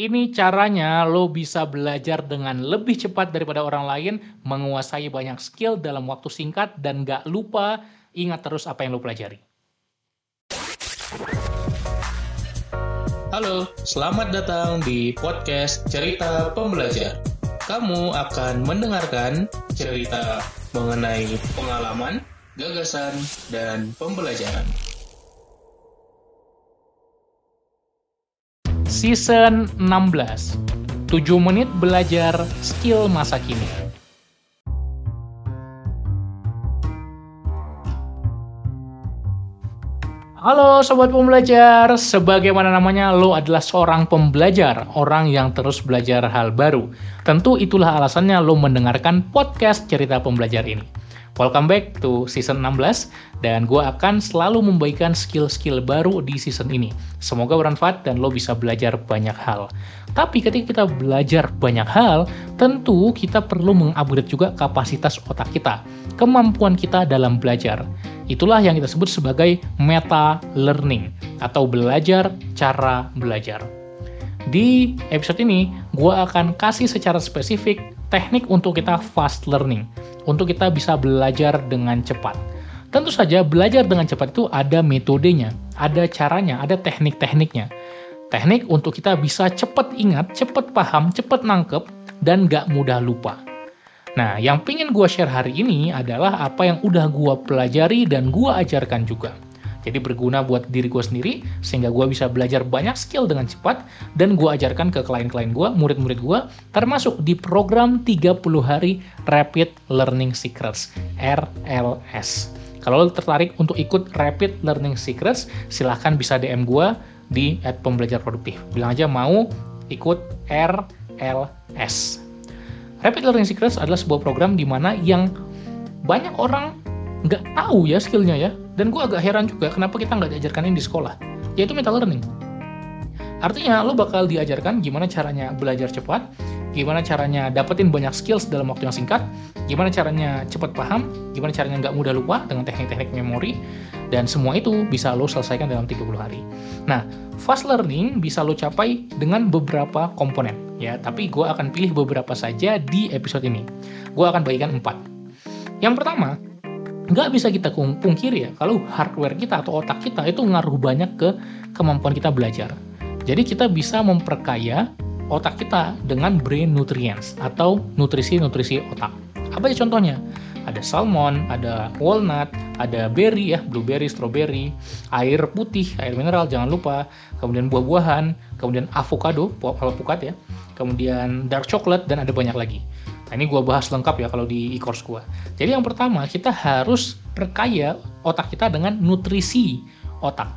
Ini caranya lo bisa belajar dengan lebih cepat daripada orang lain, menguasai banyak skill dalam waktu singkat, dan gak lupa ingat terus apa yang lo pelajari. Halo, selamat datang di podcast Cerita Pembelajar. Kamu akan mendengarkan cerita mengenai pengalaman, gagasan, dan pembelajaran. Season 16 7 menit belajar skill masa kini Halo Sobat Pembelajar, sebagaimana namanya lo adalah seorang pembelajar, orang yang terus belajar hal baru. Tentu itulah alasannya lo mendengarkan podcast cerita pembelajar ini. Welcome back to season 16 dan gue akan selalu membagikan skill-skill baru di season ini. Semoga bermanfaat dan lo bisa belajar banyak hal. Tapi ketika kita belajar banyak hal, tentu kita perlu mengupgrade juga kapasitas otak kita, kemampuan kita dalam belajar. Itulah yang kita sebut sebagai meta learning atau belajar cara belajar. Di episode ini, gue akan kasih secara spesifik teknik untuk kita fast learning untuk kita bisa belajar dengan cepat. Tentu saja belajar dengan cepat itu ada metodenya, ada caranya, ada teknik-tekniknya. Teknik untuk kita bisa cepat ingat, cepat paham, cepat nangkep, dan gak mudah lupa. Nah, yang pingin gue share hari ini adalah apa yang udah gue pelajari dan gue ajarkan juga. Jadi berguna buat diri gue sendiri, sehingga gue bisa belajar banyak skill dengan cepat, dan gue ajarkan ke klien-klien gue, murid-murid gue, termasuk di program 30 hari Rapid Learning Secrets, RLS. Kalau lo tertarik untuk ikut Rapid Learning Secrets, silahkan bisa DM gue di at pembelajar produktif. Bilang aja mau ikut RLS. Rapid Learning Secrets adalah sebuah program di mana yang banyak orang nggak tahu ya skillnya ya dan gue agak heran juga kenapa kita nggak diajarkan ini di sekolah. Yaitu meta learning. Artinya lo bakal diajarkan gimana caranya belajar cepat gimana caranya dapetin banyak skills dalam waktu yang singkat gimana caranya cepat paham gimana caranya nggak mudah lupa dengan teknik-teknik memori dan semua itu bisa lo selesaikan dalam 30 hari. Nah fast learning bisa lo capai dengan beberapa komponen ya. Tapi gue akan pilih beberapa saja di episode ini. Gue akan bagikan empat. Yang pertama nggak bisa kita pungkiri ya kalau hardware kita atau otak kita itu ngaruh banyak ke kemampuan kita belajar. Jadi kita bisa memperkaya otak kita dengan brain nutrients atau nutrisi-nutrisi otak. Apa aja contohnya? Ada salmon, ada walnut, ada berry ya, blueberry, strawberry, air putih, air mineral jangan lupa, kemudian buah-buahan, kemudian avocado, alpukat ya, kemudian dark chocolate dan ada banyak lagi. Nah, ini gue bahas lengkap ya kalau di e-course gue. Jadi yang pertama, kita harus perkaya otak kita dengan nutrisi otak.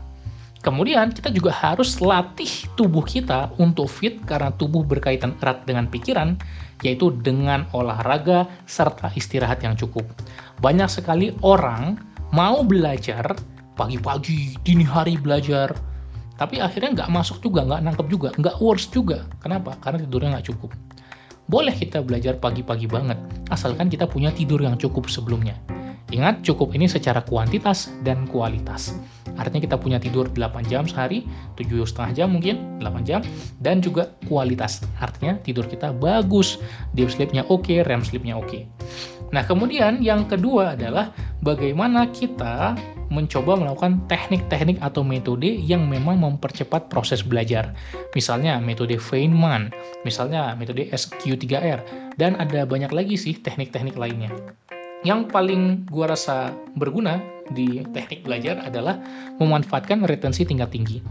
Kemudian kita juga harus latih tubuh kita untuk fit karena tubuh berkaitan erat dengan pikiran, yaitu dengan olahraga serta istirahat yang cukup. Banyak sekali orang mau belajar pagi-pagi, dini hari belajar, tapi akhirnya nggak masuk juga, nggak nangkep juga, nggak worse juga. Kenapa? Karena tidurnya nggak cukup. Boleh kita belajar pagi-pagi banget, asalkan kita punya tidur yang cukup sebelumnya. Ingat, cukup ini secara kuantitas dan kualitas. Artinya kita punya tidur 8 jam sehari, 7 setengah jam mungkin, 8 jam, dan juga kualitas. Artinya tidur kita bagus, deep sleep-nya oke, okay, REM sleep-nya oke. Okay. Nah, kemudian yang kedua adalah bagaimana kita mencoba melakukan teknik-teknik atau metode yang memang mempercepat proses belajar. Misalnya metode Feynman, misalnya metode SQ3R, dan ada banyak lagi sih teknik-teknik lainnya. Yang paling gua rasa berguna di teknik belajar adalah memanfaatkan retensi tingkat tinggi.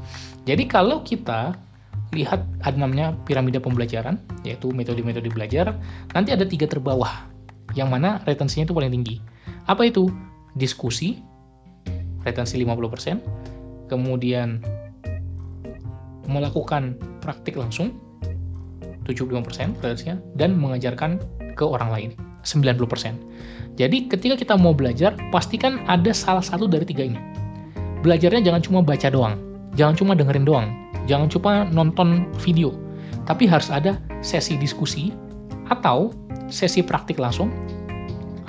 Jadi kalau kita lihat ada namanya piramida pembelajaran, yaitu metode-metode belajar, nanti ada tiga terbawah, yang mana retensinya itu paling tinggi. Apa itu? Diskusi, retensi 50%, kemudian melakukan praktik langsung 75% retensinya dan mengajarkan ke orang lain 90%. Jadi ketika kita mau belajar, pastikan ada salah satu dari tiga ini. Belajarnya jangan cuma baca doang, jangan cuma dengerin doang, jangan cuma nonton video, tapi harus ada sesi diskusi atau sesi praktik langsung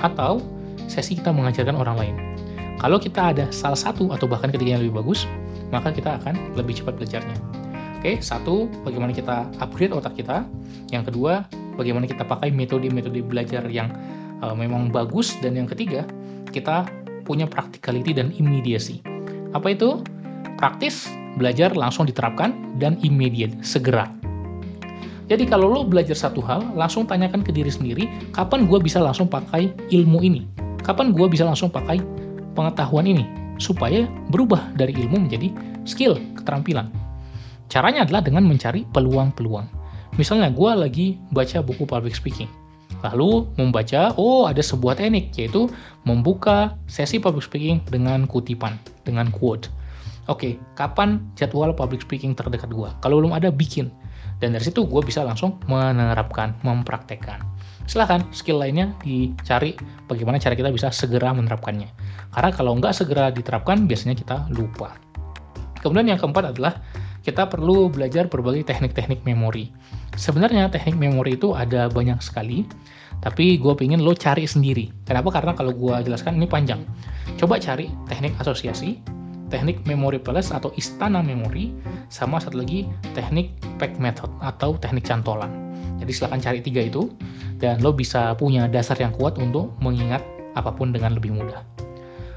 atau sesi kita mengajarkan orang lain. Kalau kita ada salah satu atau bahkan ketiganya lebih bagus, maka kita akan lebih cepat belajarnya. Oke, satu, bagaimana kita upgrade otak kita. Yang kedua, bagaimana kita pakai metode-metode belajar yang uh, memang bagus. Dan yang ketiga, kita punya practicality dan immediacy. Apa itu? Praktis, belajar langsung diterapkan, dan immediate, segera. Jadi kalau lo belajar satu hal, langsung tanyakan ke diri sendiri, kapan gue bisa langsung pakai ilmu ini? Kapan gue bisa langsung pakai pengetahuan ini? Supaya berubah dari ilmu menjadi skill, keterampilan. Caranya adalah dengan mencari peluang-peluang. Misalnya gue lagi baca buku public speaking. Lalu membaca, oh ada sebuah teknik, yaitu membuka sesi public speaking dengan kutipan, dengan quote. Oke, kapan jadwal public speaking terdekat gue? Kalau belum ada, bikin. Dan dari situ gue bisa langsung menerapkan, mempraktekkan. Silahkan, skill lainnya dicari bagaimana cara kita bisa segera menerapkannya. Karena kalau nggak segera diterapkan, biasanya kita lupa. Kemudian yang keempat adalah kita perlu belajar berbagai teknik-teknik memori. Sebenarnya teknik memori itu ada banyak sekali, tapi gue pengen lo cari sendiri. Kenapa? Karena kalau gue jelaskan ini panjang. Coba cari teknik asosiasi, teknik memori palace atau istana memori, sama satu lagi teknik pack method atau teknik cantolan. Jadi silahkan cari tiga itu, dan lo bisa punya dasar yang kuat untuk mengingat apa pun dengan lebih mudah.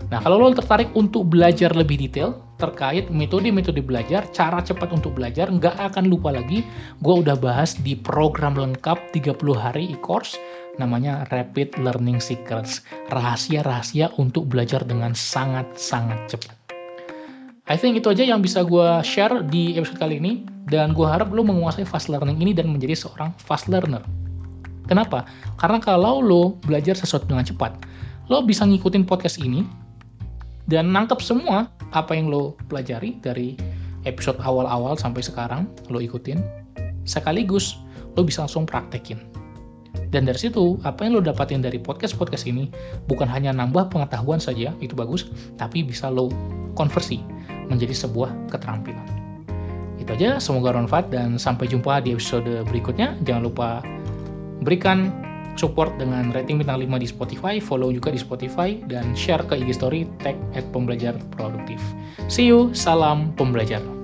Nah, kalau lo tertarik untuk belajar lebih detail terkait metode-metode belajar, cara cepat untuk belajar, nggak akan lupa lagi, gue udah bahas di program lengkap 30 hari e-course, namanya Rapid Learning Secrets. Rahasia-rahasia untuk belajar dengan sangat-sangat cepat. I think itu aja yang bisa gue share di episode kali ini, dan gue harap lo menguasai fast learning ini dan menjadi seorang fast learner. Kenapa? Karena kalau lo belajar sesuatu dengan cepat, lo bisa ngikutin podcast ini, dan nangkep semua apa yang lo pelajari dari episode awal-awal sampai sekarang lo ikutin sekaligus lo bisa langsung praktekin dan dari situ apa yang lo dapatin dari podcast-podcast ini bukan hanya nambah pengetahuan saja itu bagus tapi bisa lo konversi menjadi sebuah keterampilan itu aja semoga bermanfaat dan sampai jumpa di episode berikutnya jangan lupa berikan support dengan rating bintang 5 di Spotify, follow juga di Spotify, dan share ke IG Story, tag at pembelajar produktif. See you, salam pembelajar.